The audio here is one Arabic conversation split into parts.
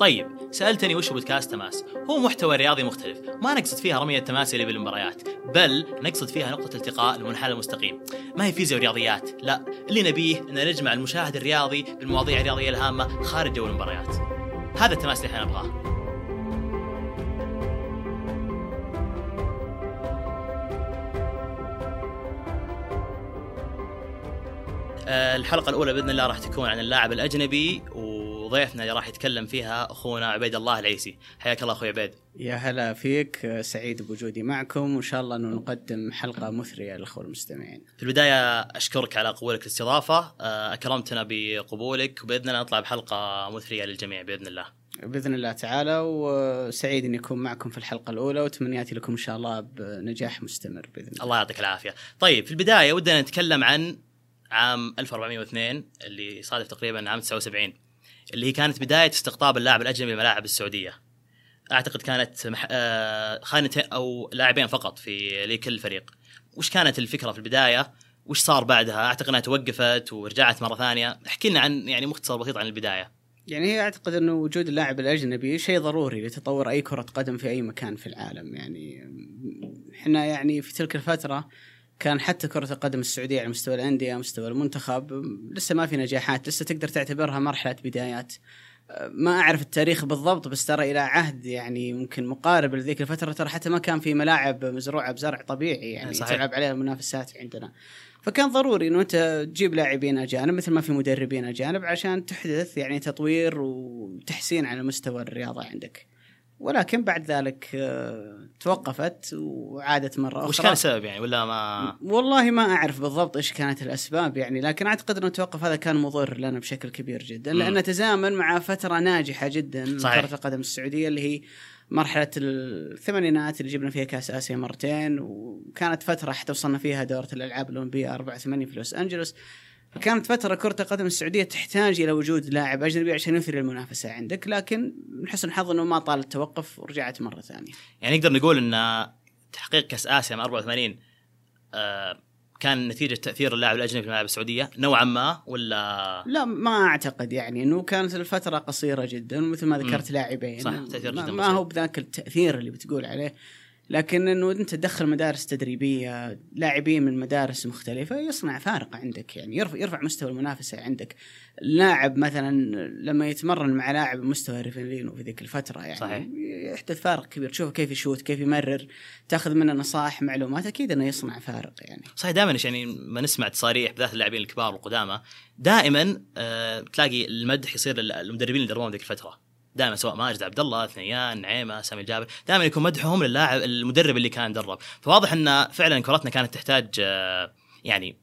طيب سألتني وش بودكاست تماس؟ هو محتوى رياضي مختلف. ما نقصد فيها رمية التماس اللي بالمباريات بل نقصد فيها نقطة التقاء المنحنى المستقيم. ما هي فيزياء ورياضيات؟ لا اللي نبيه أن نجمع المشاهد الرياضي بالمواضيع الرياضية الهامة خارج جو المباريات. هذا التماس اللي إحنا نبغاه. آه، الحلقة الأولى بإذن الله راح تكون عن اللاعب الأجنبي وضيفنا اللي راح يتكلم فيها أخونا عبيد الله العيسي. حياك الله أخوي عبيد. يا هلا فيك سعيد بوجودي معكم وإن شاء الله أنه نقدم حلقة مثرية للأخوة المستمعين. في البداية أشكرك على قبولك الاستضافة آه، أكرمتنا بقبولك وبإذن الله نطلع بحلقة مثرية للجميع بإذن الله. بإذن الله تعالى وسعيد إني أكون معكم في الحلقة الأولى وتمنياتي لكم إن شاء الله بنجاح مستمر بإذن الله. الله يعطيك العافية. طيب في البداية ودنا نتكلم عن عام 1402 اللي صادف تقريبا عام 79 اللي هي كانت بداية استقطاب اللاعب الأجنبي للملاعب السعودية. أعتقد كانت مح... آه خانتين أو لاعبين فقط في لكل فريق. وش كانت الفكرة في البداية؟ وش صار بعدها؟ أعتقد إنها توقفت ورجعت مرة ثانية، احكي لنا عن يعني مختصر بسيط عن البداية. يعني هي أعتقد إنه وجود اللاعب الأجنبي شيء ضروري لتطور أي كرة قدم في أي مكان في العالم يعني إحنا يعني في تلك الفترة كان حتى كرة القدم السعودية على مستوى الأندية مستوى المنتخب لسه ما في نجاحات لسه تقدر تعتبرها مرحلة بدايات ما أعرف التاريخ بالضبط بس ترى إلى عهد يعني ممكن مقارب لذيك الفترة ترى حتى ما كان في ملاعب مزروعة بزرع طبيعي يعني صحيح. تلعب عليها المنافسات عندنا فكان ضروري إنه أنت تجيب لاعبين أجانب مثل ما في مدربين أجانب عشان تحدث يعني تطوير وتحسين على مستوى الرياضة عندك. ولكن بعد ذلك آه، توقفت وعادت مرة أخرى. وش كان السبب يعني؟ ولا ما والله ما أعرف بالضبط إيش كانت الأسباب يعني لكن اعتقد انه التوقف هذا كان مضر لنا بشكل كبير جدا لأنه تزامن مع فترة ناجحة جدا صحيح. كرة القدم السعودية اللي هي مرحلة الثمانينات اللي جبنا فيها كأس آسيا مرتين وكانت فترة حتى وصلنا فيها دورة الألعاب الأولمبية 84 في لوس أنجلوس. فكانت فترة كرة القدم السعودية تحتاج إلى وجود لاعب أجنبي عشان يثري المنافسة عندك لكن من حسن الحظ أنه ما طال التوقف ورجعت مرة ثانية. يعني نقدر نقول أن تحقيق كأس آسيا من 84 آه كان نتيجة تأثير اللاعب الأجنبي في الملاعب السعودية نوعا ما ولا؟ لا ما أعتقد يعني أنه كانت الفترة قصيرة جدا ومثل ما ذكرت لاعبين. صح تأثير ما, ما هو بذاك التأثير اللي بتقول عليه. لكن إنه أنت تدخل مدارس تدريبية لاعبين من مدارس مختلفة يصنع فارق عندك يعني يرفع يرفع مستوى المنافسة عندك. لاعب مثلا لما يتمرن مع لاعب مستوى ريفيلينو في ذيك الفترة يعني صحيح. يحدث فارق كبير. تشوفه كيف يشوت كيف يمرر تأخذ منه نصائح معلومات أكيد إنه يصنع فارق يعني. صحيح دائما يعني ما نسمع تصاريح بالذات اللاعبين الكبار والقدامى دائما آه تلاقي المدح يصير للمدربين اللي دربوهم ذيك الفترة. دائما سواء ماجد عبد الله ثنيان نعيمة سامي الجابر دائما يكون مدحهم للاعب المدرب اللي كان درب. فواضح إن فعلا كرتنا كانت تحتاج آه، يعني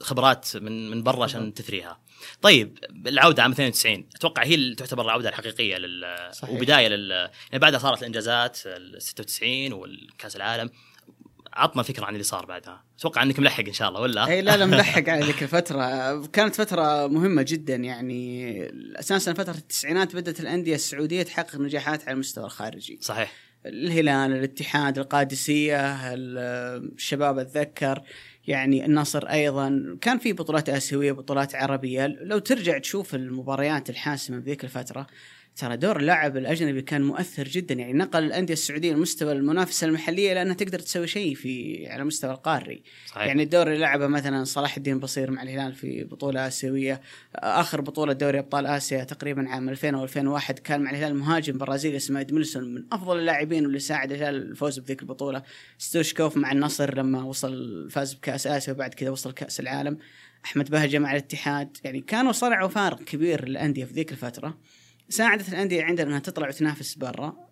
خبرات من من برا عشان تثريها. طيب العودة عام 92 أتوقع هي اللي تعتبر العودة الحقيقية لل صحيح. وبداية لل يعني بعدها صارت الإنجازات ال 96 والكأس العالم. عطنا فكرة عن اللي صار بعدها. أتوقع إنك ملحق إن شاء الله ولا؟ اي لا لا ملحق على ذيك الفترة. كانت فترة مهمة جدا يعني أساسا فترة التسعينات بدأت الأندية السعودية تحقق نجاحات على المستوى الخارجي. صحيح. الهلال الاتحاد القادسية الشباب اتذكر يعني النصر أيضا. كان في بطولات آسيوية بطولات عربية. لو ترجع تشوف المباريات الحاسمة بذيك الفترة ترى دور اللاعب الأجنبي كان مؤثر جدا. يعني نقل الأندية السعودية لمستوى المنافسة المحلية لأنها تقدر تسوي شيء في على المستوى القاري. صحيح. يعني الدور اللي لعبه مثلا صلاح الدين بصير مع الهلال في بطولة آسيوية. آخر بطولة دوري أبطال آسيا تقريبا عام 2000 أو 2001 كان مع الهلال مهاجم برازيلي اسمه ادميلسون من أفضل اللاعبين واللي ساعد الهلال الفوز بذيك البطولة. ستوشكوف مع النصر لما وصل فاز بكأس آسيا وبعد كذا وصل كأس العالم. أحمد بهجة مع الاتحاد. يعني كانوا صنعوا فارق كبير للأندية في ذيك الفترة. ساعدت الأندية عندنا إنها تطلع وتنافس برا.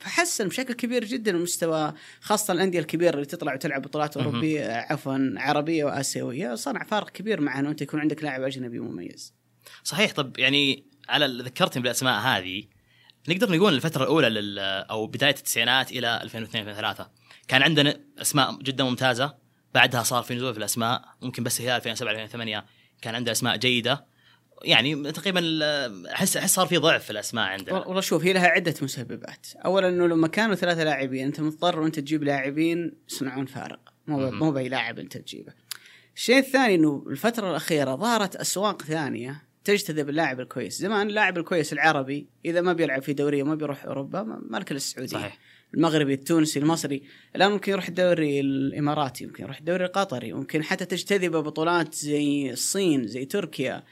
فحسن بشكل كبير جدا المستوى خاصة الأندية الكبيرة اللي تطلع وتلعب بطولات أوروبية عفوا عربية وآسيوية. صنع فارق كبير مع انه انت يكون عندك لاعب أجنبي مميز. صحيح. طب يعني على ذكرتني بالأسماء هذه نقدر نقول الفترة الأولى لل أو بداية التسعينات إلى 2002 2003 كان عندنا أسماء جدا ممتازة. بعدها صار في نزول في الأسماء ممكن بس هلال 2007 2008 كان عنده أسماء جيدة. يعني تقريبا أحس أحس صار في ضعف في الأسماء عندنا. والله شوف هي لها عدة مسببات، اولا إنه لما كانوا ثلاثة لاعبين أنت مضطر وأنت تجيب لاعبين يصنعون فارق، مو مو بأي لاعب أنت تجيبه. الشيء الثاني إنه الفترة الأخيرة ظهرت أسواق ثانية تجتذب اللاعب الكويس. زمان اللاعب الكويس العربي إذا ما بيلعب في دوريه ما بيروح أوروبا ما ما لك إلا السعودية. صحيح. المغربي التونسي المصري. الآن ممكن يروح الدوري الإماراتي ممكن يروح الدوري القطري ممكن حتى تجتذب بطولات زي الصين زي تركيا.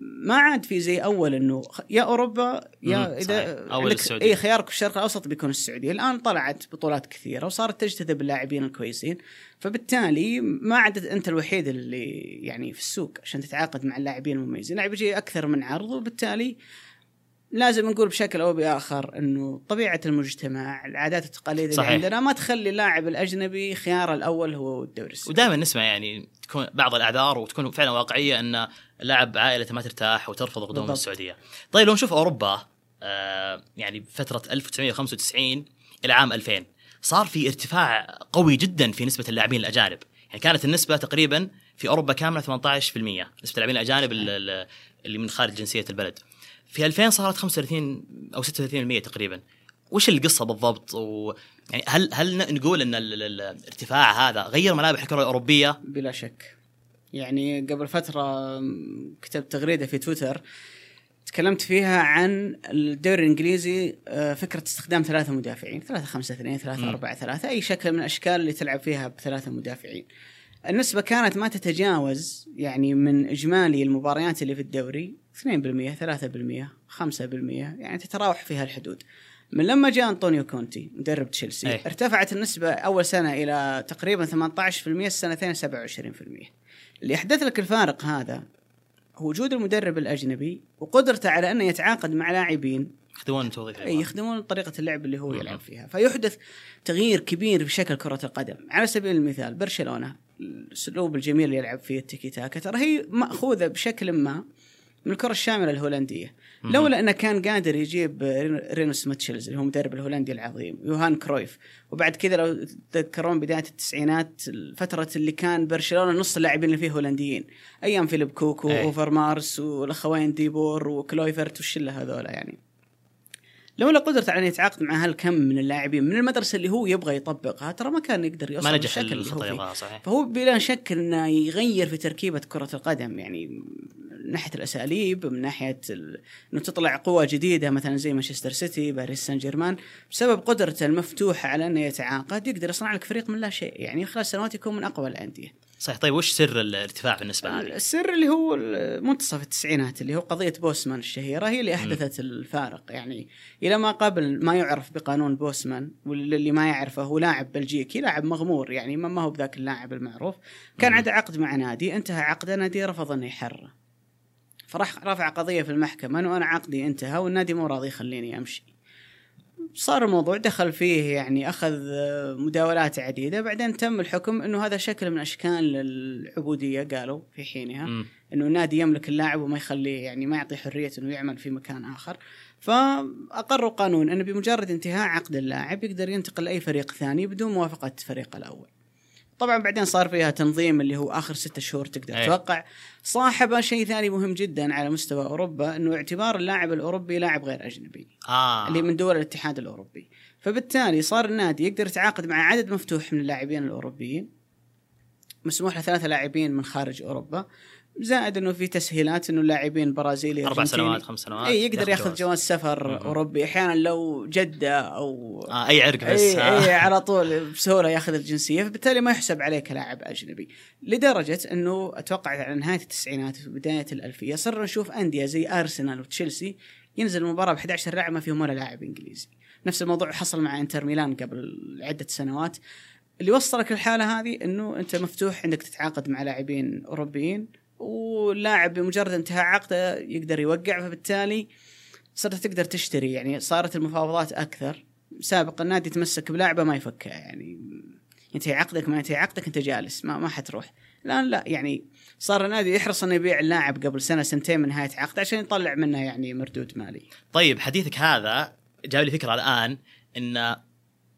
ما عاد في زي أول إنه يا أوروبا يا إذا لك- السعودية. اي خيارك في الشرق الأوسط بيكون السعودية. الآن طلعت بطولات كثيرة وصارت تجتذب اللاعبين الكويسين. فبالتالي ما عاد أنت الوحيد اللي يعني في السوق عشان تتعاقد مع اللاعبين المميزين. اللاعب يجي أكثر من عرض وبالتالي لازم نقول بشكل أو بآخر إنه طبيعة المجتمع العادات والتقاليد اللي. عندنا ما تخلي اللاعب الأجنبي خياره الأول هو الدوري السعودي. ودائما نسمع يعني تكون بعض الأعذار وتكون فعلا واقعية إن اللاعب عائلته ما ترتاح وترفض قدوم بالضبط. السعودية. طيب لو نشوف أوروبا آه يعني فترة 1995 إلى عام 2000 صار في ارتفاع قوي جدا في نسبة اللاعبين الأجانب، يعني كانت النسبة تقريبا في أوروبا كاملة 18% نسبة اللاعبين الأجانب ال- ال- اللي من خارج جنسية البلد. في 2000 صارت 35 أو 36% تقريبا. وش القصة بالضبط؟ و يعني هل هل نقول إن ال- ال- الارتفاع هذا غير ملامح الكرة الأوروبية؟ بلا شك يعني قبل فترة م، كتبت تغريدة في تويتر تكلمت فيها عن الدوري الإنجليزي آه، فكرة استخدام ثلاثة مدافعين ثلاثة خمسة اثنين ثلاثة مم. أربعة ثلاثة أي شكل من الأشكال اللي تلعب فيها بثلاثة مدافعين النسبة كانت ما تتجاوز يعني من إجمالي المباريات اللي في الدوري 2% 3% 5% يعني تتراوح في هالحدود من لما جاء أنطونيو كونتي مدرب تشيلسي أي. ارتفعت النسبة أول سنة إلى تقريبا 18% السنتين 27% اللي أحدث لك الفارق هذا هو وجود المدرب الأجنبي وقدرته على أنه يتعاقد مع لاعبين. يخدمون توظيف أي يخدمون طريقة اللعب اللي هو مم. يلعب فيها. فيحدث تغيير كبير في شكل كرة القدم. على سبيل المثال برشلونة الأسلوب الجميل اللي يلعب فيه التيكي تاكا ترى هي مأخوذة بشكل ما. من الكرة الشاملة الهولندية مم. لولا إنه كان قادر يجيب رين- رينوس ميتشلز اللي هو مدرب الهولندي العظيم يوهان كرويف وبعد كذا لو تذكرون بداية التسعينات الفترة اللي كان برشلونة نص اللاعبين اللي فيه هولنديين أيام فيليب كوكو أي. أوفرمارس والأخوين ديبور وكلويفرت والشلة هذولا يعني لولا قدرته على أن يتعاقد مع هالكم من اللاعبين من المدرسة اللي هو يبغى يطبقها ترى ما كان يقدر يوصل ما نجح الخطه صحيح. فهو بلا شك إنه يغير في تركيبة كرة القدم يعني من ناحية الأساليب من ناحية ال... إنه تطلع قوة جديدة مثلا زي مانشستر سيتي باريس سان جيرمان بسبب قدرته المفتوحة على انه يتعاقد يقدر يصنع لك فريق من لا شيء يعني خلال سنوات يكون من أقوى الأندية. صحيح. طيب وش سر الارتفاع بالنسبة هذه؟ السر اللي هو منتصف التسعينات اللي هو قضية بوسمان الشهيرة هي اللي أحدثت الفارق. يعني إلى ما قبل ما يعرف بقانون بوسمان واللي ما يعرفه هو لاعب بلجيكي لاعب مغمور يعني ما هو بذاك اللاعب المعروف. كان. عنده عقد مع نادي انتهى عقده نادي رفض انه يحرره فراح رفع قضية في المحكمة انه أنا عقدي انتهى والنادي مو راضي يخليني أمشي. صار الموضوع دخل فيه يعني أخذ آه، مداولات عديدة. بعدين تم الحكم إنه هذا شكل من أشكال العبودية قالوا في حينها. إنه النادي يملك اللاعب وما يخليه يعني ما يعطيه حرية إنه يعمل في مكان آخر. فأقروا قانون إنه بمجرد انتهاء عقد اللاعب يقدر ينتقل لأي فريق ثاني بدون موافقة الفريق الأول. طبعا بعدين صار فيها تنظيم اللي هو آخر ستة شهور تقدر أي. توقع. صاحب شيء ثاني مهم جدا على مستوى أوروبا إنه اعتبار اللاعب الأوروبي لاعب غير أجنبي. آه. اللي من دول الاتحاد الأوروبي. فبالتالي صار النادي يقدر يتعاقد مع عدد مفتوح من اللاعبين الأوروبيين. مسموح له ثلاثة لاعبين من خارج أوروبا. زائد إنه في تسهيلات إنه اللاعبين برازيلي أربع. سنوات خمس سنوات اي يقدر ياخذ جواز. سفر مم. أوروبي أحيانا لو جدة أو آه أي عرق بس اي آه. اي على طول بسهولة ياخذ الجنسية فبالتالي ما يحسب عليه كلاعب أجنبي لدرجة إنه أتوقع على نهاية التسعينات وبدايه الألفية صرنا نشوف أندية زي أرسنال وتشيلسي ينزل المباراه ب 11 لاعب ما فيهم ولا لاعب إنجليزي نفس الموضوع حصل مع إنتر ميلان قبل عدة سنوات اللي وصلك الحالة هذه إنه أنت مفتوح عندك تتعاقد مع لاعبين أوروبيين واللاعب بمجرد انتهاء عقده يقدر يوقع فبالتالي صرت تقدر تشتري. يعني صارت المفاوضات أكثر. سابقا النادي يتمسك بلاعبه ما يفكها يعني ينتهي عقدك ما ينتهي عقدك أنت جالس ما ما حتروح. الآن لا يعني صار النادي يحرص إنه يبيع اللاعب قبل سنة سنتين من نهاية عقده عشان يطلع منه يعني مردود مالي. طيب حديثك هذا جاب لي فكرة الآن إن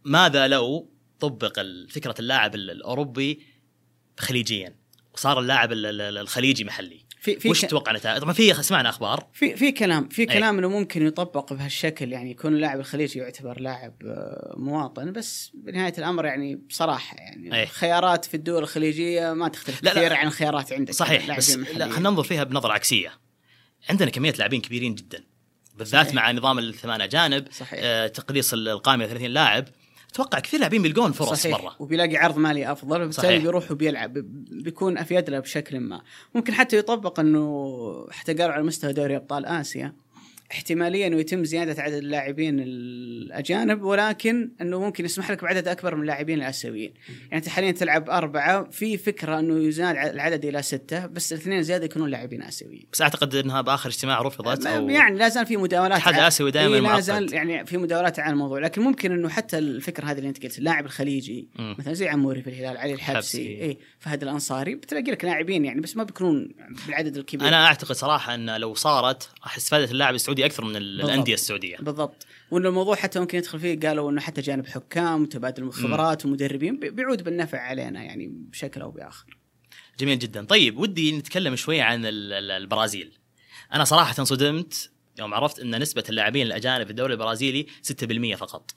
ماذا لو طبق فكرة اللاعب ال- الأوروبي خليجيا وصار اللاعب ال- ال- الخليجي محلي في في وش تتوقع نتائج؟ طبعا في سمعنا أخبار في في كلام في أي. كلام إنه ممكن يطبق بهالشكل يعني يكون اللاعب الخليجي يعتبر لاعب آه، مواطن بس بنهاية الأمر يعني بصراحة يعني أي. الخيارات في الدول الخيارات ما تختلف لا، لا. كثير عن الخيارات عندك صحيح بس لا. خلينا ننظر فيها بنظرة عكسية عندنا كمية لاعبين كبيرين جدا بالذات صحيح. مع نظام الثمان اجانب صحيح آه تقليص القائمة إلى 30 لاعب أتوقع كثير لاعبين بيلقون فرص صحيح. برا وبيلاقي عرض مالي أفضل وبالتالي. بيروح وبيلعب بيكون أفيد له بشكل ما. ممكن حتى يطبق إنه حتى قالوا على مستوى دوري أبطال آسيا. احتماليه انه يتم زيادة عدد اللاعبين الأجانب ولكن إنه ممكن يسمح لك بعدد أكبر من اللاعبين الآسيويين، يعني أنت حاليا تلعب أربعة في فكرة إنه يزاد العدد إلى ستة بس الاثنين زيادة يكونون لاعبين آسيويين. بس أعتقد انها بآخر اجتماع رفضت أو يعني لا زال في مداولات الاتحاد ع- الاسيوي دائما لا. زال يعني في مداولات على الموضوع لكن ممكن إنه حتى الفكرة هذه اللي أنت قلت اللاعب الخليجي مم. مثلا زي عموري في الهلال علي الحبسي. إي فهد الأنصاري بتلاقي لك لاعبين يعني بس ما بيكونون بالعدد الكبير أنا أعتقد صراحة إن لو صارت راح استفادت اللاعب السعودي أكثر من. الأندية السعودية. بالضبط. وإنه الموضوع حتى ممكن يدخل فيه قالوا إنه حتى جانب حكام وتبادل خبرات ومدربين بي- بيعود بالنفع علينا يعني بشكل أو بآخر. جميل جدا. طيب ودي نتكلم شوي عن ال- ال- البرازيل. أنا صراحة صدمت يوم عرفت إن نسبة اللاعبين الأجانب في الدوري البرازيلي 6% فقط.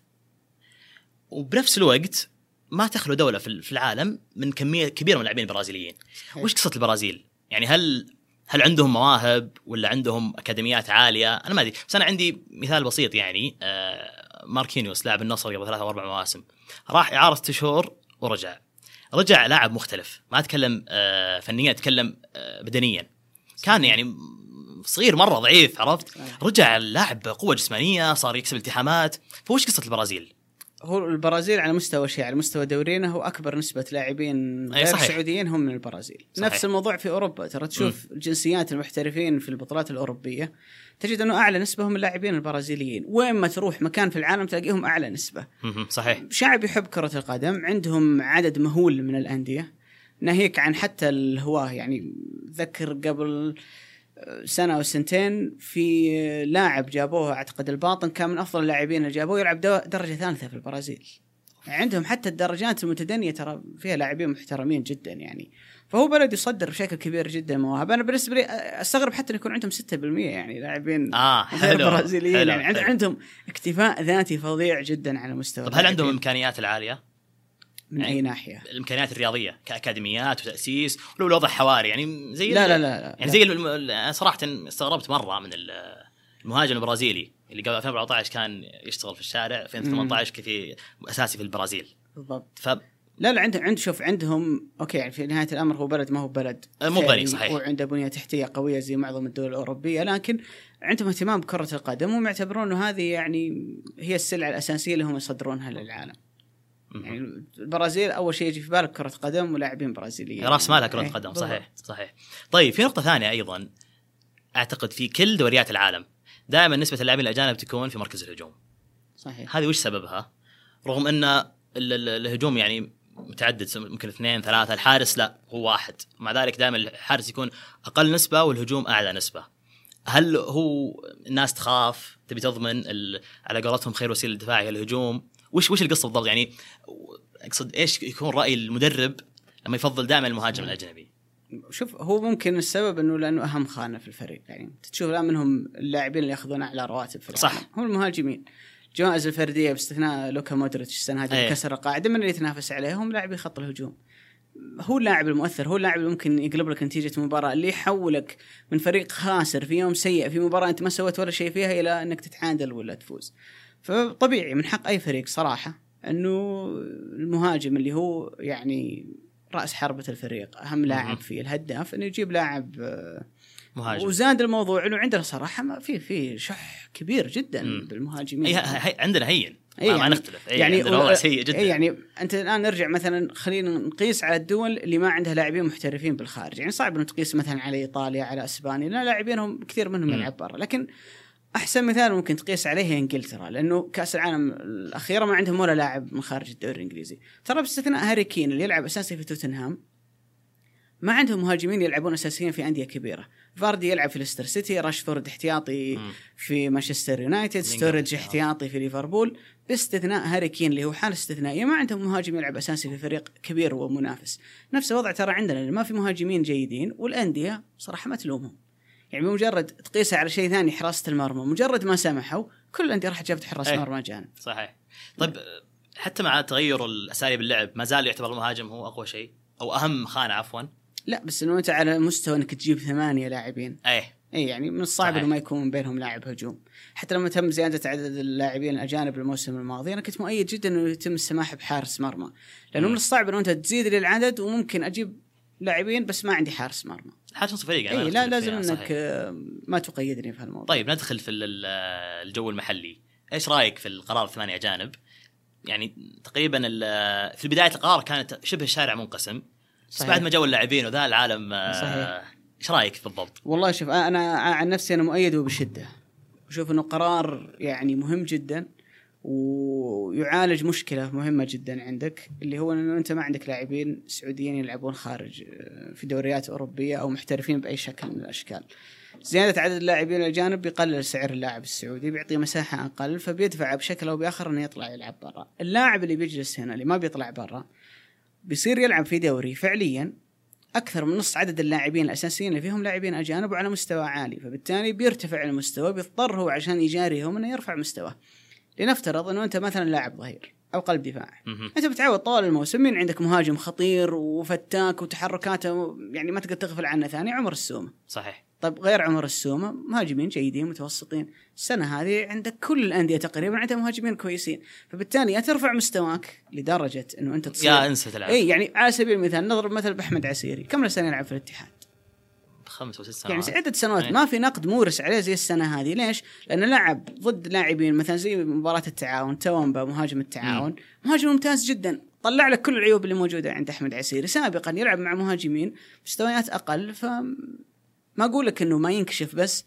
وبنفس الوقت ما تخلو دولة في العالم من كميه كبيره من اللاعبين البرازيليين. وش قصة البرازيل؟ يعني هل هل عندهم مواهب ولا عندهم أكاديميات عالية؟ أنا ما أدري. بس أنا عندي مثال بسيط يعني آه، ماركينيوس لاعب النصر قبل ثلاثة أو أربع مواسم راح إعارة ست شهور ورجع. رجع لاعب مختلف. ما أتكلم آه، فنيا أتكلم آه، بدنيا. كان يعني صغير مرة ضعيف عرفت؟ رجع اللاعب قوه جسمانية صار يكسب التحامات. فوش قصة البرازيل؟ هو البرازيل على مستوى شيء على مستوى دورينا هو أكبر نسبة لاعبين غير صحيح. سعوديين هم من البرازيل. صحيح. نفس الموضوع في أوروبا ترى تشوف جنسيات المحترفين في البطولات الأوروبية تجد أنه أعلى نسبة هم اللاعبين البرازيليين. وين ما تروح مكان في العالم تلاقيهم أعلى نسبة. مهم، صحيح. شعب يحب كرة القدم عندهم عدد مهول من الأندية. ناهيك عن حتى الهواة يعني ذكر قبل سنة أو سنتين في لاعب جابوه أعتقد الباطن كان من أفضل اللاعبين اللي جابوه يلعب درجة ثالثة في البرازيل عندهم حتى الدرجات المتدنية ترى فيها لاعبين محترمين جدا يعني فهو بلد يصدر بشكل كبير جدا مواهب أنا بالنسبة لي أستغرب حتى أن يكون عندهم 6% يعني لاعبين آه حلو برازيليين حلو، يعني حلو. عندهم اكتفاء ذاتي فظيع جدا على مستوى طب هل عندهم. الامكانيات العالية؟ من أي ناحية؟ الإمكانيات الرياضية كأكاديميات وتأسيس ولو الوضع حواري يعني زي لا لا لا, لا يعني زي الم- ال- صراحة استغربت مرة من ال- المهاجم البرازيلي اللي قبل 2014 كان يشتغل في الشارع 2018 كثير أساسي في البرازيل بالضبط ف لا لا عندهم عند شوف عندهم أوكي يعني في نهاية الأمر هو بلد ما هو بلد آه، مو غني، ثري صحيح. وعنده بنية تحتية قوية زي معظم الدول الأوروبية لكن عندهم اهتمام بكرة القدم وهم يعتبرون إنه هذه يعني هي السلعة الأساسية اللي هم يصدرونها للعالم. يعني البرازيل أول شيء يجي في بالك كرة قدم ولاعبين برازيليين. رأس مالها كرة إيه، قدم. صحيح صحيح. طيب في نقطة ثانية أيضا أعتقد في كل دوريات العالم دائما نسبة اللاعبين الأجانب تكون في مركز الهجوم. صحيح. هذه وش سببها؟ رغم أن ال- ال- الهجوم يعني متعدد ممكن اثنين ثلاثة الحارس لا هو واحد. مع ذلك دائما الحارس يكون أقل نسبة والهجوم أعلى نسبة. هل هو الناس تخاف؟ تبي تضمن على قولتهم خير وسيلة للدفاع هي الهجوم؟ وش وش القصة بالضبط؟ يعني أقصد إيش يكون رأي المدرب لما يفضل دائما المهاجم الأجنبي؟ شوف هو ممكن السبب إنه لأنه أهم خانة في الفريق. يعني تشوف الان منهم اللاعبين اللي يأخذون أعلى رواتب في صح. هم المهاجمين. جوائز الفردية باستثناء لوكا مودريتش السنة هذه أيه. اللي كسر القاعدة من اللي يتنافس عليهم لاعبي خط الهجوم. هو اللاعب المؤثر هو اللاعب اللي ممكن يقلب لك نتيجة المباراة اللي يحولك من فريق خاسر في يوم سيء في مباراة أنت ما سويت ولا شيء فيها إلى إنك تتعادل ولا تفوز. فطبيعي من حق أي فريق صراحة إنه المهاجم اللي هو يعني رأس حربة الفريق أهم لاعب فيه الهداف إنه يجيب لاعب آه، مهاجم. وزاد الموضوع إنه عندنا صراحة ما في في شح كبير جدا مم. بالمهاجمين. أي ه- ه- عندنا هين. أي ما, ما يعني- نختلف. أي يعني عندنا وضع سيء جدا. يعني أنت الآن نرجع مثلا خلينا نقيس على الدول اللي ما عندها لاعبين محترفين بالخارج. يعني صعب إنه تقيس مثلا على إيطاليا على أسبانيا لا لاعبينهم كثير منهم. يلعب برا. لكن أحسن مثال ممكن تقيس عليه هي إنجلترا لأنه كأس العالم الأخيرة ما عندهم ولا لاعب من خارج الدوري الإنجليزي. ترى باستثناء هاري كين اللي يلعب أساسي في توتنهام ما عندهم مهاجمين يلعبون أساسيين في أندية كبيرة. فاردي يلعب في ليستر سيتي راشفورد احتياطي. في مانشستر يونايتد ستورج احتياطي. في ليفربول. باستثناء هاري كين اللي هو حاله استثنائية ما عندهم مهاجم يلعب أساسي في فريق كبير ومنافس. نفس الوضع ترى عندنا ما في مهاجمين جيدين والأندية صراحة ما تلومهم يعني بمجرد تقيسها على شيء ثاني حراسة المرمى. مجرد ما سمحوا كل الأندية راح جابت حراس أي. مرمى جانب صحيح. طيب حتى مع تغير الأساليب اللعب ما زال يعتبر المهاجم هو أقوى شيء؟ أو أهم خانة عفوا. لا بس إنه أنت على مستوى إنك تجيب ثمانية لاعبين. إيه. اي يعني من الصعب. إنه ما يكون بينهم لاعب هجوم. حتى لما تم زيادة عدد اللاعبين الأجانب الموسم الماضي أنا كنت مؤيد جدا إنه يتم السماح بحارس مرمى. لأنه مم. من الصعب إنه أنت تزيد لي العدد وممكن أجيب لاعبين بس ما عندي حارس مرمى. حاجة نص فريق أنا اي لا لازم إنك صحيح. ما تقيدني في هالموضوع طيب ندخل في ال- ال- الجو المحلي إيش رأيك في القرار الثمانية اجانب يعني تقريبا في بداية القرار كانت شبه الشارع منقسم بس صحيح. بعد ما جو اللاعبين وذا العالم آه، صحيح. إيش رأيك بالضبط؟ والله شوف أنا عن نفسي أنا مؤيده بشده وشوف إنه قرار يعني مهم جدا ويعالج مشكلة مهمة جدا عندك اللي هو إنه أنت ما عندك لاعبين سعوديين يلعبون خارج آه، في دوريات أوروبية أو محترفين بأي شكل من الأشكال. زيادة عدد اللاعبين الأجانب بيقلل سعر اللاعب السعودي بيعطيه مساحة أقل فبيدفع بشكل أو بآخر إنه يطلع يلعب برا. اللاعب اللي بيجلس هنا اللي ما بيطلع برا بيصير يلعب في دوري فعليا أكثر من نص عدد اللاعبين الأساسيين اللي فيهم لاعبين أجانب وعلى مستوى عالي فبالتالي بيرتفع المستوى بيضطر هو عشان يجاريهم إنه يرفع مستواه لنفترض إنه أنت مثلا لاعب ظهير أو قلب دفاع. أنت بتعود طوال الموسم مين عندك مهاجم خطير وفتاك وتحركاته يعني ما تقدر تغفل عنه ثاني عمر السومة. صحيح. طيب غير عمر السومة مهاجمين جيدين متوسطين. السنة هذه عندك كل الأندية تقريبا عندها مهاجمين كويسين. فبالتالي يا ترفع مستواك لدرجة إنه أنت تصير يا إنسى تلعب. إي يعني على سبيل المثال نضرب مثل بأحمد عسيري كم له سنة يلعب في الاتحاد؟ خمس وست يعني سنوات. عدة سنوات. إيه. ما في نقد مورس عليه زي السنة هذه. ليش؟ لأنه لعب ضد لاعبين مثلا زي مباراة التعاون تومبا مهاجم التعاون. مهاجم ممتاز جدا. طلع لك كل العيوب اللي موجودة عند أحمد عسيري. سابقا يلعب مع مهاجمين مستويات أقل. ف ما أقول لك إنه ما ينكشف بس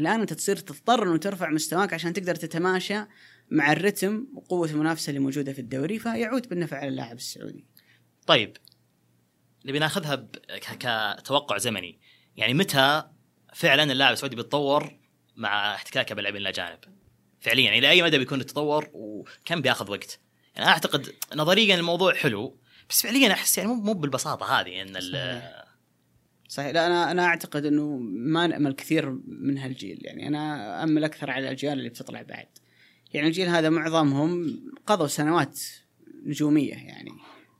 الآن أنت تصير تضطر إنه ترفع مستواك عشان تقدر تتماشى مع الرتم وقوة المنافسة اللي موجودة في الدوري. فيعود بالنفع على اللاعب السعودي. طيب. نبي ناخذها ب- كتوقع زمني. يعني متى فعلا اللاعب السعودي بيتطور مع احتكاكه باللاعبين الأجانب؟ فعليا يعني إلى أي مدى بيكون التطور وكم بياخذ وقت؟ يعني أعتقد نظريا الموضوع حلو بس فعليا أحس يعني مو مو بالبساطة هذه إن صحيح. صحيح. لا أنا أنا أعتقد إنه ما نأمل كثير من هالجيل. يعني أنا امل أكثر على الاجيال اللي بتطلع بعد. يعني الجيل هذا معظمهم قضوا سنوات نجومية يعني.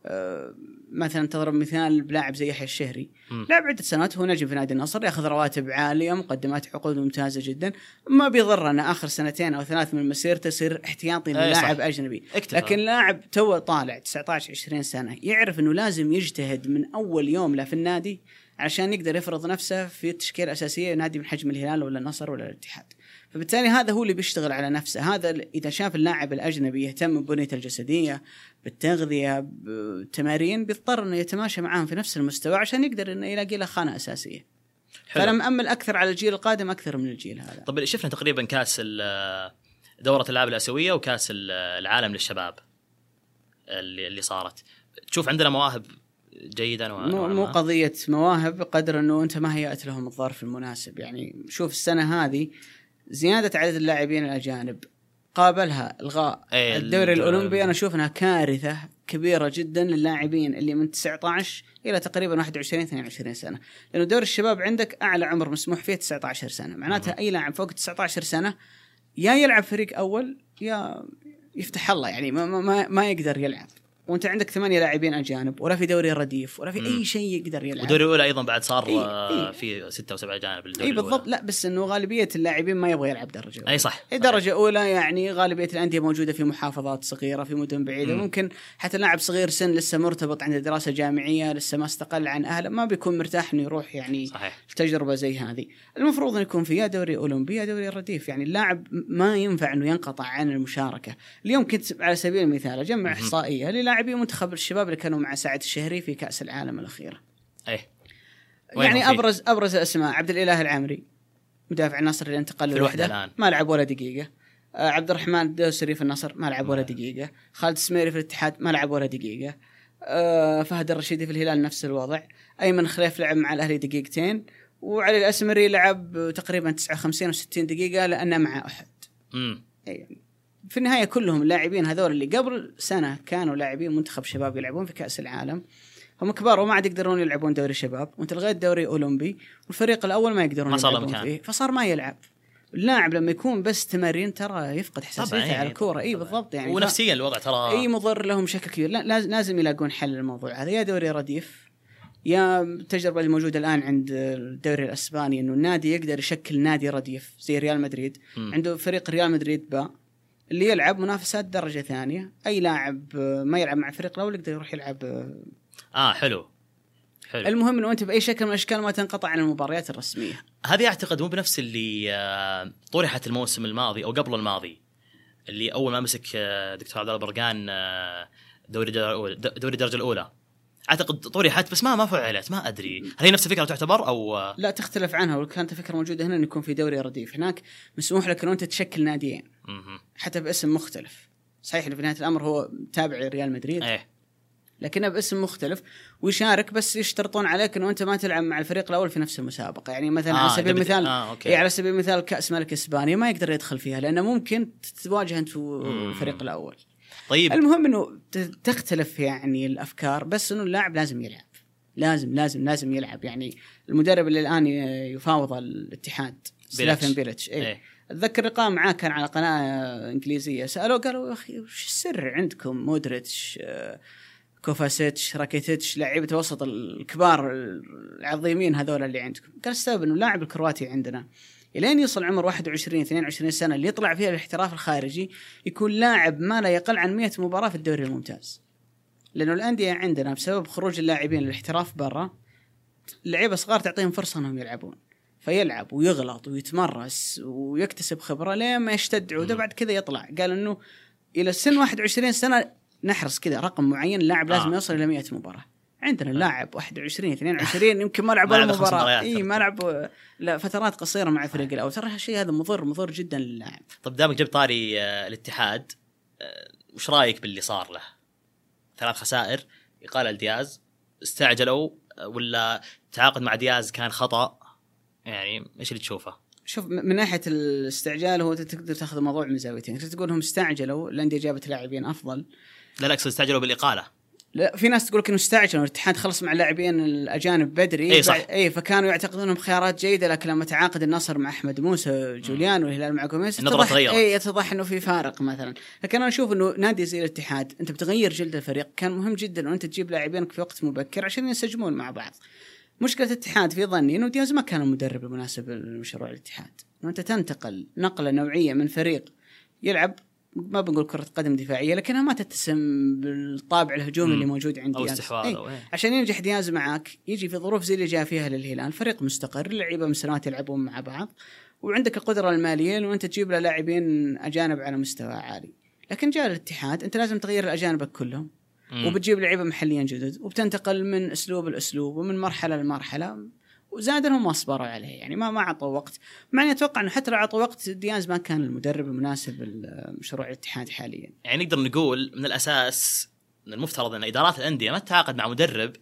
أه مثلا تضرب مثال بلاعب زي يحيى الشهري. لاعب عدة سنوات هو نجم في نادي النصر ياخذ رواتب عالية مقدمات عقود ممتازة جدا ما بيضر أن آخر سنتين أو ثلاث من مسيرته يصير احتياطي صح. للاعب أجنبي اكتفى. لكن لاعب تو طالع 19 20 سنة يعرف إنه لازم يجتهد من أول يوم له في النادي عشان يقدر يفرض نفسه في التشكيله الاساسيه نادي من حجم الهلال ولا النصر ولا الاتحاد. فبالتالي هذا هو اللي بيشتغل على نفسه، هذا إذا شاف اللاعب الأجنبي يهتم ببنيته الجسدية، بالتغذية، بالتمارين بيضطر إنه يتماشى معاهم في نفس المستوى عشان يقدر إنه يلاقي له خانة أساسية. حلو. فانا مامل أكثر على الجيل القادم أكثر من الجيل هذا. طب شفنا تقريبا كأس دورة الألعاب الآسيوية وكأس ال- العالم للشباب اللي اللي صارت تشوف عندنا مواهب جيدة نوعا مو, مو ما؟ قضية مواهب بقدر إنه أنت ما هيأت لهم الظرف المناسب يعني شوف السنة هذه زيادة عدد اللاعبين الأجانب. قابلها إلغاء إيه، الدوري الد- الأولمبي. أنا أشوف إنها كارثة كبيرة جدا للاعبين اللي من 19 إلى تقريبا 21 22 سنة. لأنه دوري الشباب عندك أعلى عمر مسموح فيه 19 سنة. معناتها أي لاعب فوق 19 سنة يا يلعب فريق أول يا يفتح الله يعني ما, ما, ما يقدر يلعب. وانت عندك ثمانية لاعبين اجانب ولا في دوري رديف ولا في مم. أي شيء يقدر يلعب والدوري الاولى أيضا بعد صار إيه، إيه. في ستة وسبعة اجانب إي. بالضبط لا بس إنه غالبية اللاعبين ما يبغى يلعب درجة أولى. أي صح درجة أولى يعني غالبية الأندية موجودة في محافظات صغيرة في مدن بعيدة مم. ممكن حتى لاعب صغير سن لسه مرتبط عند دراسة جامعية لسه ما استقل عن أهله ما بيكون مرتاح إنه يروح يعني صحيح تجربة زي هذه المفروض إنه يكون في يا دوري أولمبي يا دوري رديف يعني اللاعب ما ينفع إنه ينقطع عن المشاركة اليوم كنت على سبيل المثال أجمع. إحصائية للاعبي منتخب الشباب اللي كانوا مع سعد الشهري في كأس العالم الاخيره إيه. يعني؟ ابرز أبرز الاسماء عبد الإله العمري مدافع النصر اللي انتقل للوحده الآن. ما لعب ولا دقيقة. آه عبد الرحمن الدوسري في النصر ما لعب ولا دقيقة. خالد السميري في الاتحاد ما لعب ولا دقيقة. آه فهد الرشيدي في الهلال نفس الوضع. أيمن خليف لعب مع الأهلي دقيقتين. وعلي الأسمري لعب تقريبا 59 و60 دقيقة لأنه مع أحد. امم يعني في النهاية كلهم اللاعبين هذول اللي قبل سنة كانوا لاعبين منتخب شباب يلعبون في كأس العالم. هم كبار وما عاد يقدرون يلعبون دوري شباب. وانت لغيت دوري أولمبي والفريق الأول ما يقدرون ما صار مكان. فيه فصار ما يلعب. اللاعب لما يكون بس تمارين ترى يفقد حساسيته إيه، على الكورة. إي. بالضبط يعني ونفسيا الوضع ترى إي مضر لهم بشكل كبير. لا لاز- لازم يلاقون حل للموضوع هذا. يا دوري رديف يا التجربة اللي موجودة الآن عند الدوري الأسباني إنه النادي يقدر يشكل نادي رديف زي ريال مدريد. عنده فريق ريال مدريد با. اللي يلعب منافسات درجة ثانية. أي لاعب آه، ما يلعب مع الفريق الأول يقدر يروح يلعب آه، آه حلو. حلو. المهم إنه أنت بأي شكل من الأشكال ما تنقطع عن المباريات الرسمية. هذه أعتقد مو بنفس اللي آه، طرحت الموسم الماضي أو قبل الماضي اللي أول ما مسك دكتور عبد الله برقان دوري الدرجة الأولى دوري الدرجة الأولى. أعتقد طرحت بس ما ما فعلت ما أدري. هل هي نفس الفكرة تعتبر أو؟ لا تختلف عنها وكانت الفكرة موجودة هنا إنه يكون في دوري رديف. هناك مسموح لك إنه أنت تشكل ناديين. حتى باسم مختلف. صحيح في نهاية الأمر هو تابع ريال مدريد. إيه. لكنه باسم مختلف ويشارك بس يشترطون عليك إنه أنت ما تلعب مع الفريق الأول في نفس المسابقة. يعني مثلا آه، على سبيل المثال آه، أوكي. إيه على سبيل المثال كأس ملك إسبانيا ما يقدر يدخل فيها لأنه ممكن تتواجه أنت والفريق الأول. طيب. المهم إنه تختلف يعني الأفكار بس إنه اللاعب لازم يلعب. لازم لازم لازم يلعب. يعني المدرب اللي الآن يفاوض الاتحاد سلافن بيليتش اي إيه. اتذكر لقاء معاه كان على قناة إنجليزية. سألوه قالوا يا أخي وش السر عندكم؟ مودريتش كوفاسيتش راكيتيتش لعيبه وسط الكبار العظيمين هذول اللي عندكم. قال السبب إنه اللاعب الكرواتي عندنا إلين يوصل عمر 21 22 سنة اللي يطلع فيها الاحتراف الخارجي يكون لاعب ما لا يقل عن 100 مباراة في الدوري الممتاز. لأنه الأندية عندنا بسبب خروج اللاعبين للاحتراف برا اللعيبه صغار تعطيهم فرصة إنهم يلعبون. فيلعب ويغلط ويتمرس ويكتسب خبرة لين ما يشتد عودة بعد كذا يطلع. قال إنه إلى سن 21 سنة نحرص كذا رقم معين اللاعب لازم آه. يوصل إلى 100 مباراة. عندنا اللاعب 21 22 يمكن ما لعب ولا مباراة. إي. ما لعب لا فترات قصيرة مع الفريق الأول. ترى هالشيء هذا مضر مضر جدا للاعب طب دامك جبت طاري آه، الاتحاد آه، وش رأيك باللي صار له؟ ثلاث خسائر إقالة لدياز استعجلوا آه، ولا تعاقد مع دياز كان خطأ؟ يعني إيش اللي تشوفه؟ شوف من ناحية الاستعجال هو تقدر تاخذ الموضوع من زاويتين. تقدر تقول انهم استعجلوا الانديه جابت لاعبين أفضل. لا لا أقصد استعجلوا بالإقالة. لا في ناس تقول لك إنه استعجلوا الاتحاد خلص مع اللاعبين الأجانب بدري. إي صح. اي فكانوا يعتقدون إنهم خيارات جيدة لكن لما تعاقد النصر مع أحمد موسى جوليان والهلال مع جوميز النظرة اتضح- تغيرت. اي يتضح إنه في فارق مثلا. لكن أنا أشوف إنه نادي زي الاتحاد أنت بتغير جلد الفريق كان مهم جدا انه أنت تجيب لاعبينك في وقت مبكر عشان ينسجمون مع بعض. مشكلة الاتحاد في ظني إنه دياز ما كان المدرب المناسب لمشروع الاتحاد إنه أنت تنتقل نقلة نوعية من فريق يلعب ما بنقول كرة قدم دفاعية لكنها ما تتسم بالطابع الهجومي. اللي موجود عند دياز استحواذ إي. أو إيه. عشان ينجح دياز معك يجي في ظروف زي اللي جاء فيها للهلال فريق مستقر لعيبه من سنوات يلعبون مع بعض وعندك القدرة المالية إنه أنت تجيب له لاعبين أجانب على مستوى عالي لكن جاء الاتحاد أنت لازم تغير الأجانب كلهم. وبتجيب لعيبة محليين جدد وبتنتقل من أسلوب لأسلوب ومن مرحلة لمرحلة. وزادهم ما اصبروا عليه يعني ما ما اعطوا وقت. مع إني أتوقع إنه حتى لو اعطوا وقت دياز ما كان المدرب المناسب لمشروع الاتحاد حاليا. يعني نقدر نقول من الأساس من المفترض إن إدارات الأندية ما تتعاقد مع مدرب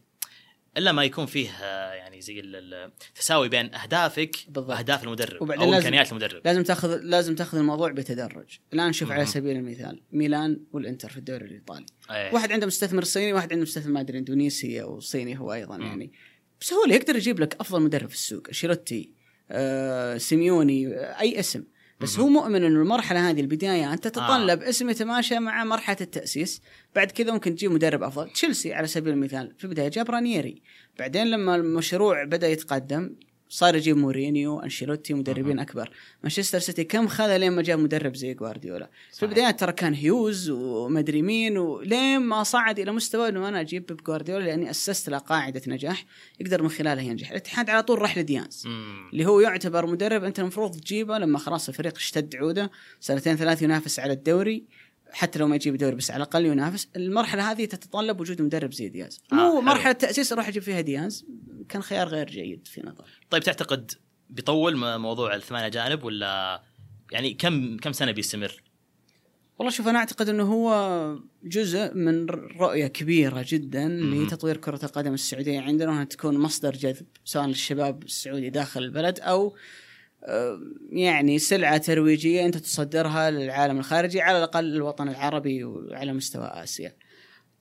إلا ما يكون فيه آه، يعني زي ال- ال- التساوي بين أهدافك بالضبط. وأهداف المدرب وبعدين أو إمكانيات المدرب لازم تاخذ لازم تاخذ الموضوع بتدرج الآن شوف على. سبيل المثال ميلان والإنتر في الدوري الإيطالي إيه. واحد عنده مستثمر صيني واحد عنده مستثمر ما أدري إندونيسي أو صيني هو أيضا مم. يعني بسهولة يقدر يجيب لك أفضل مدرب في السوق أنشيلوتي آه، سيميوني آه، أي اسم بس. هو مؤمن إنه المرحلة هذه البداية أنت تتطلب اسم يتماشى مع مرحلة التأسيس بعد كذا ممكن تجيب مدرب أفضل تشيلسي على سبيل المثال في البداية جاب رانييري بعدين لما المشروع بدأ يتقدم صار يجيب مورينيو أنشيلوتي مدربين أكبر. مانشستر سيتي كم خذ لين ما جاب مدرب زي جوارديولا. في. البدايه ترى كان هيوز ومدري مين ولين ما صعد إلى مستوى إنه أنا أجيب بيب جوارديولا لأني أسست له قاعدة نجاح يقدر من خلالها ينجح. الاتحاد على طول راح لدياز. اللي هو يعتبر مدرب أنت المفروض تجيبه لما خلاص الفريق اشتد عوده سنتين ثلاث ينافس على الدوري. حتى لو ما يجيب دوري بس على الأقل ينافس المرحلة هذه تتطلب وجود مدرب زي دياز آه، مو حلو. مرحلة تأسيس أروح أجيب فيها دياز كان خيار غير جيد في نظري طيب تعتقد بيطول موضوع الثمانية جانب ولا يعني كم كم سنة بيستمر؟ والله شوف أنا أعتقد إنه هو جزء من رؤية كبيرة جدا. لتطوير كرة القدم السعودية عندنا وانها تكون مصدر جذب سواء للشباب السعودي داخل البلد أو آه، يعني سلعة ترويجية أنت تصدرها للعالم الخارجي على الأقل الوطن العربي وعلى مستوى آسيا.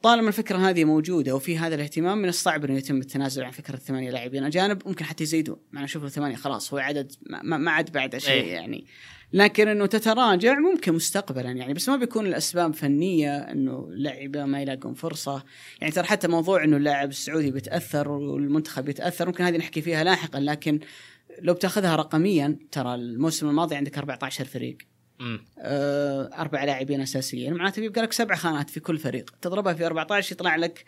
طالما الفكرة هذه موجودة وفي هذا الاهتمام من الصعب إنه يتم التنازل عن فكرة ثمانيه لاعبين. أجانب ممكن حتى يزيدوا مع أشوف ثمانية خلاص هو عدد ما, عاد بعد شيء إيه. يعني. لكن إنه تتراجع ممكن مستقبلا يعني. بس ما بيكون الأسباب فنية إنه اللعيبة ما يلاقون فرصة. يعني ترى حتى موضوع إنه اللاعب السعودي بيتأثر والمنتخب بيتاثر ممكن هذه نحكي فيها لاحقا لكن لو بتاخذها رقميا ترى الموسم الماضي عندك 14 فريق. مم. آه، أربع لاعبين أساسيين. معناته بيبقى لك سبع خانات في كل فريق. تضربها في 14 يطلع لك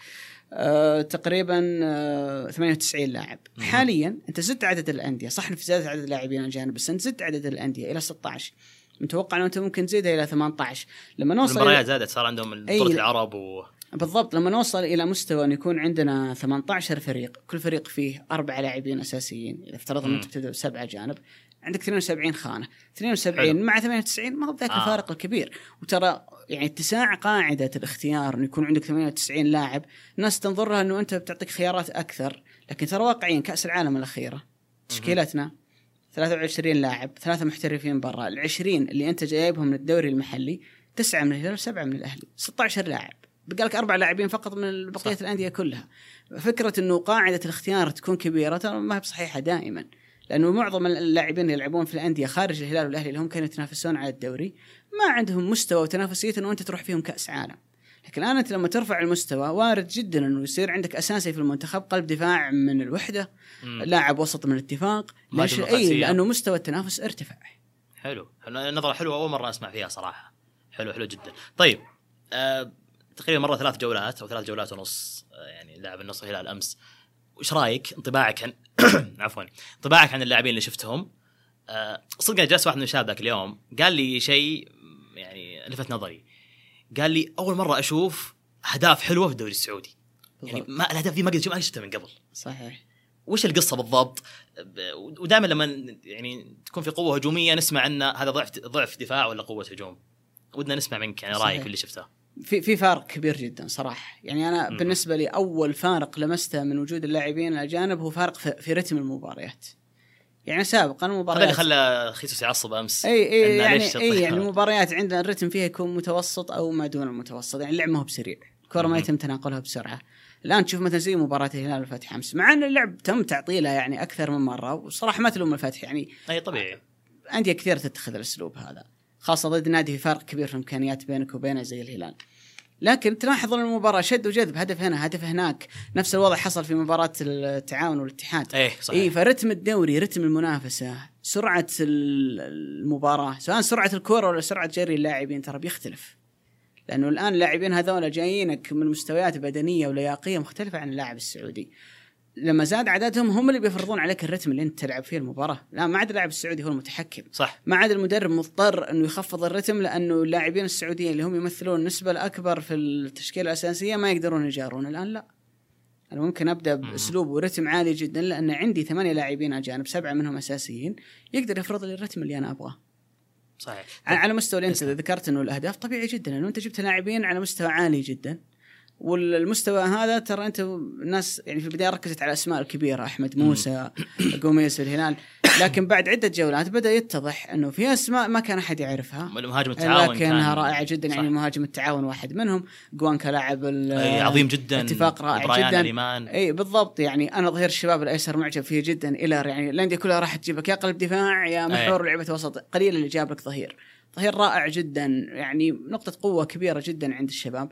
آه، تقريبا آه، 98 لاعب. مم. حاليا أنت زدت عدد الأندية. صح في زياده عدد اللاعبين الاجانب بس أنت زدت عدد الأندية إلى 16 متوقع انه أنت ممكن تزيدها إلى 18 لما نوصل المباريات زادت صار عندهم بطوله العرب و بالضبط لما نوصل إلى مستوى أن يكون عندنا 18 فريق كل فريق فيه أربع لاعبين أساسيين إذا افترضنا. أنت بتبدا بسبعة اجانب عندك 72 خانة 72 حلو. مع 98 ما هو بذاك آه. الفارق الكبير وترى يعني اتساع قاعدة الاختيار انه يكون عندك 98 لاعب الناس تنظر لها أنه أنت بتعطيك خيارات أكثر لكن ترى واقعيا كأس العالم الأخيرة تشكيلتنا 23 لاعب ثلاثة محترفين برا ال 20 اللي أنت جايبهم من الدوري المحلي تسعة من الهلال وسبعه من الأهلي 16 لاعب بقى لك أربع لاعبين فقط من بقية صح. الأندية كلها فكرة إنه قاعدة الاختيار تكون كبيرة ترى ما هي بصحيحه دائما لأنه معظم اللاعبين اللي يلعبون في الأندية خارج الهلال والأهلي اللي هم كانوا يتنافسون على الدوري ما عندهم مستوى وتنافسية إنه أنت تروح فيهم كأس عالم لكن الان أنت لما ترفع المستوى وارد جدا إنه يصير عندك أساسي في المنتخب قلب دفاع من الوحدة مم. لاعب وسط من الاتفاق ليش إي. لأنه مستوى التنافس ارتفع حلو حلو. نظرة حلوة أول مرة أسمع فيها صراحة حلو حلو جدا طيب آه تقريبا مرة ثلاث جولات أو ثلاث جولات ونص آه يعني لعب النصر الهلال أمس. وش رأيك؟ انطباعك عن عفوا. انطباعك عن اللاعبين اللي شفتهم. آه صدق جلس واحد من الشباب ذاك اليوم قال لي شيء يعني لفت نظري. قال لي أول مرة أشوف أهداف حلوة في الدوري السعودي. يعني. ما الأهداف دي ما قد ما شفتها من قبل. صحيح. وش القصة بالضبط؟ ودائما لما يعني تكون في قوة هجومية نسمع إن هذا ضعف ضعف دفاع ولا قوة هجوم. ودنا نسمع منك يعني رأيك اللي شفته. في في فارق كبير جدا صراحة. يعني أنا مم. بالنسبة لي أول فارق لمسته من وجود اللاعبين الاجانب هو فارق في, في رتم المباريات. يعني سابقا هذا اللي المباريات خلى خيسوس يعصب أمس. إي إي يعني إي يعني؟ المباريات عندنا الرتم فيها يكون متوسط أو ما دون المتوسط. يعني اللعب ما هو بسريع. الكره ما. يتم تناقلها بسرعة. الآن تشوف مثلا زي مباراة الهلال والفتح أمس. مع أن اللعب تم تعطيله يعني أكثر من مرة وصراحة ما تلوم الفتح. يعني أي طبيعي. أندية كثير تتخذ الأسلوب هذا خاصة ضد نادي في فرق كبير في الامكانيات بينك وبينه زي الهلال. لكن تلاحظ ان المباراة شد وجذب هدف هنا هدف هناك. نفس الوضع حصل في مباراة التعاون والاتحاد. إيه اي صحيح فرتم الدوري رتم المنافسة سرعة ال- المباراة سواء سرعة الكره ولا سرعة جري اللاعبين ترى بيختلف. لأنه الآن اللاعبين هذول جايينك من مستويات بدنية ولياقية مختلفة عن اللاعب السعودي. لما زاد عددهم هم اللي بيفرضون عليك الرتم اللي انت تلعب فيه المباراة. لا ما عاد اللاعب السعودي هو المتحكم. صح. ما عاد المدرب مضطر انه يخفض الرتم لأنه اللاعبين السعوديين اللي هم يمثلون النسبة الأكبر في التشكيلة الأساسية ما يقدرون يجارون الآن لا. أنا ممكن أبدأ بأسلوب ورتم عالي جدا لأن عندي ثمانية لاعبين أجانب سبعة منهم أساسيين يقدر يفرض لي الرتم اللي أنا أبغاه. صحيح. على مستوى اللي انت ذكرت إنه الأهداف طبيعي جدا انه أنت جبت لاعبين على مستوى عالي جدا. والمستوى هذا ترى أنت الناس يعني في البداية ركزت على الاسماء الكبيرة أحمد موسى قوميس في الهلال. لكن بعد عدة جولات بدأ يتضح أنه في اسماء ما كان أحد يعرفها. مهاجم التعاون لكنها رائعة جدا صح. يعني مهاجم التعاون واحد منهم. جوانكا لاعب عظيم جدا. اتفاق رائع جدا. اليمان أي بالضبط. يعني أنا ظهير الشباب الأيسر معجب فيه جدا. إلى يعني الأندية كلها راح تجيب لك يا قلب دفاع يا محور لعبة وسط. قليل اللي جاب لك ظهير. ظهير رائع جدا. يعني نقطة قوة كبيرة جدا عند الشباب.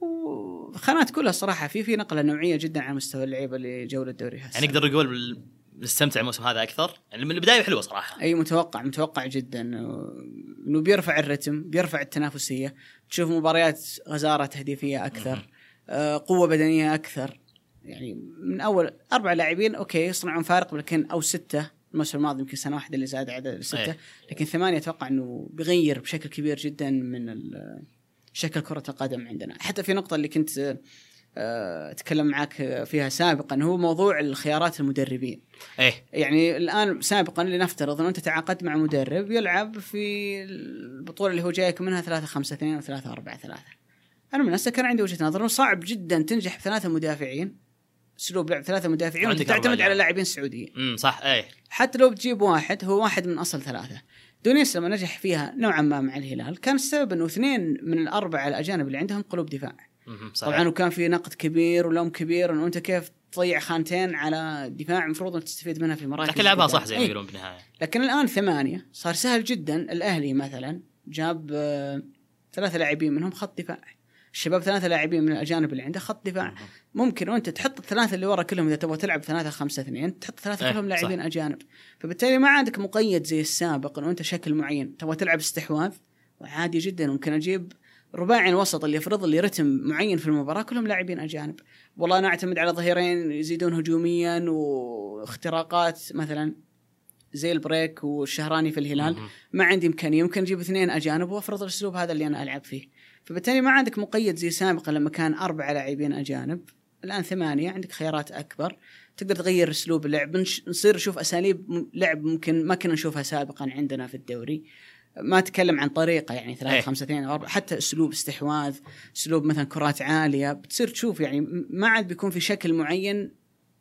وخانات كلها صراحة في في نقلة نوعية جدا على مستوى اللعيبة اللي جو الدوري هسه. يعني نقدر نقول نستمتع الموسم هذا أكثر. يعني من البداية حلوة صراحة. أي متوقع متوقع جدا. إنه بيرفع الرتم بيرفع التنافسية. تشوف مباريات غزارة تهديفية أكثر آه، قوة بدنية أكثر. يعني من أول أربع لاعبين أوكي يصنعون فارق لكن أو ستة. الموسم الماضي يمكن سنة واحدة اللي زاد عدد السته أي. لكن ثمانية أتوقع إنه بيغير بشكل كبير جدا من ال- شكل كرة القدم عندنا. حتى في نقطة اللي كنت آه، أتكلم معك فيها سابقا هو موضوع الخيارات المدربين. إيه. يعني الآن سابقا لنفترض ان أنت تعاقدت مع مدرب يلعب في البطولة اللي هو جايك منها 3 5 2 و 3 4 3 أنا من كان عندي وجهة نظر إنه صعب جدا تنجح بثلاثة مدافعين أسلوب لعب ثلاثة مدافعين وتعتمد على لاعب. لاعبين سعوديين. امم صح إيه. حتى لو بتجيب واحد هو واحد من أصل ثلاثة. دونيس لما نجح فيها نوعا ما مع الهلال كان السبب إنه اثنين من الأربعة الأجانب اللي عندهم قلوب دفاع صحيح. طبعا وكان في نقد كبير ولوم كبير إنه أنت كيف تضيع خانتين على دفاع المفروض إنك تستفيد منها في مراكز لكن لعبها. صح زي ما إيه. يقولون بالنهاية لكن الآن ثمانية صار سهل جدا الأهلي مثلا جاب آه، ثلاثة لاعبين منهم خط دفاع الشباب ثلاثة لاعبين من الأجانب اللي عنده خط دفاع. ممكن وانت تحط الثلاثة اللي ورا كلهم إذا تبغى تلعب ثلاثة خمسة اثنين تحط ثلاثة إيه، كلهم. لاعبين أجانب. فبالتالي ما عندك مقيد زي السابق انه انت شكل معين. تبغى تلعب استحواذ؟ عادي جدا. ممكن أجيب رباعي الوسط اللي يفرض لي رتم معين في المباراة كلهم لاعبين أجانب. والله أنا أعتمد على ظهيرين يزيدون هجوميا واختراقات مثلا زي البريك والشهراني في الهلال. ما عندي إمكانية. ممكن أجيب اثنين أجانب وأفرض الأسلوب هذا اللي أنا ألعب فيه. فبالتالي ما عندك مقيد زي سابقا لما كان اربعه لاعبين أجانب. الآن ثمانية عندك خيارات أكبر. تقدر تغير أسلوب اللعب. نصير نشوف أساليب م- لعب ممكن ما كنا نشوفها سابقا عندنا في الدوري. ما أتكلم عن طريقة يعني ثلاثة إيه. خمسة اثنين أو أربعة. حتى أسلوب استحواذ أسلوب مثلا كرات عالية. بتصير تشوف يعني ما عاد بيكون في شكل معين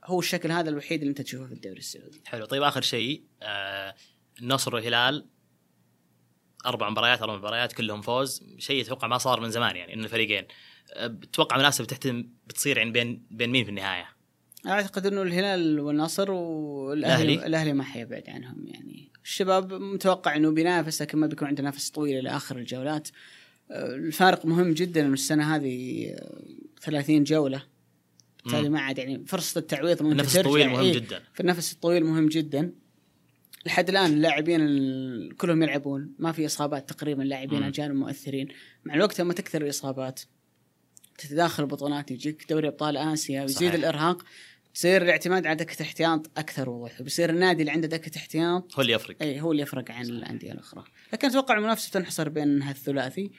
هو الشكل هذا الوحيد اللي أنت تشوفه في الدوري السعودي. حلو. طيب آخر شيء آه النصر والهلال أربع مباريات أربع مباريات كلهم فوز شيء أتوقع ما صار من زمان يعني إن الفريقين بتوقع مناسبة تحتم بتصير يعني بين بين مين في النهاية؟ أعتقد إنه الهلال والنصر والأهلي الأهلي؟ الأهلي ما حيبعد عنهم يعني الشباب متوقع إنه بينافس لكن ما بيكون عنده نفس طويل إلى آخر الجولات آه، الفارق مهم جدا إنه السنة هذه آه، 30 جولة بالتالي. ما عاد يعني فرصة التعويض أنت النفس. الطويل مهم إيه، جدا في النفس الطويل مهم جدا لحد الآن اللاعبين ال- كلهم يلعبون. ما في إصابات تقريبا لاعبين. اجانب مؤثرين. مع الوقت لما تكثر الإصابات. تتداخل البطولات يجيك دوري أبطال آسيا ويزيد. الإرهاق. تصير الاعتماد على دكة احتياط أكثر وضوح وبيصير النادي اللي عنده دكة احتياط هو اللي يفرق. اي هو اللي يفرق عن الأندية الأخرى. لكن أتوقع المنافسة تنحصر بين هالثلاثي.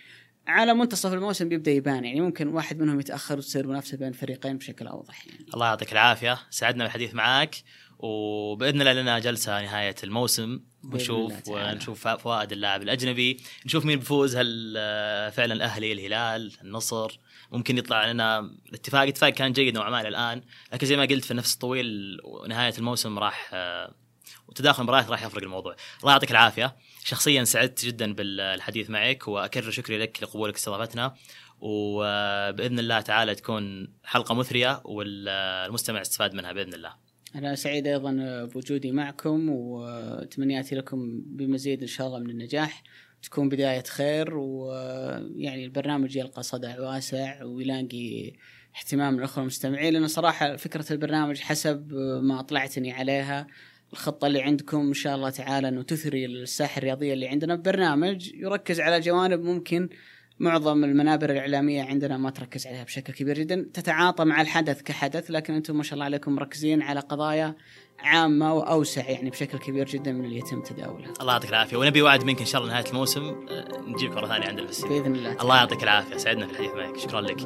على منتصف الموسم بيبدأ يبان يعني ممكن واحد منهم يتأخر وتصير منافسة بين الفريقين بشكل أوضح. يعني الله يعطيك العافية. سعدنا بالحديث معك وبإذن الله لنا جلسة نهاية الموسم. ونشوف. ونشوف فوائد اللاعب الأجنبي. نشوف مين بيفوز هل آه، فعلا الأهلي الهلال النصر. ممكن يطلع لنا الاتفاق. اتفاق كان جيد نوعا ما الآن. لكن زي ما قلت في النفس الطويل ونهايه الموسم راح آه، وتداخل المباريات راح يفرق الموضوع. الله يعطيك العافية. شخصيا سعدت جدا بالحديث معك وأكرر شكري لك لقبولك استضافتنا. وبإذن الله تعالى تكون حلقة مثرية والمستمع استفاد منها بإذن الله. أنا سعيد أيضا بوجودي معكم وتمنياتي لكم بمزيد إن شاء الله من النجاح. تكون بداية خير ويعني البرنامج يلقى صدى واسع ويلاقي اهتمام من الأخوة المستمعين. لأن صراحة فكرة البرنامج حسب ما أطلعتني عليها. الخطة اللي عندكم إن شاء الله تعالى أنه تثري الساحة الرياضية اللي عندنا. برنامج يركز على جوانب ممكن معظم المنابر الإعلامية عندنا ما تركز عليها بشكل كبير جدا. تتعاطى مع الحدث كحدث لكن أنتم ما شاء الله عليكم مركزين على قضايا عامة وأوسع يعني بشكل كبير جدا من اللي يتم تداولها الله يعطيك العافية. ونبي وعد منك إن شاء الله نهاية الموسم. آه، نجيبك مره ثانية عندنا في الاستديو بإذن الله. الله يعطيك العافية. سعدنا في الحديث معك. شكرا لك.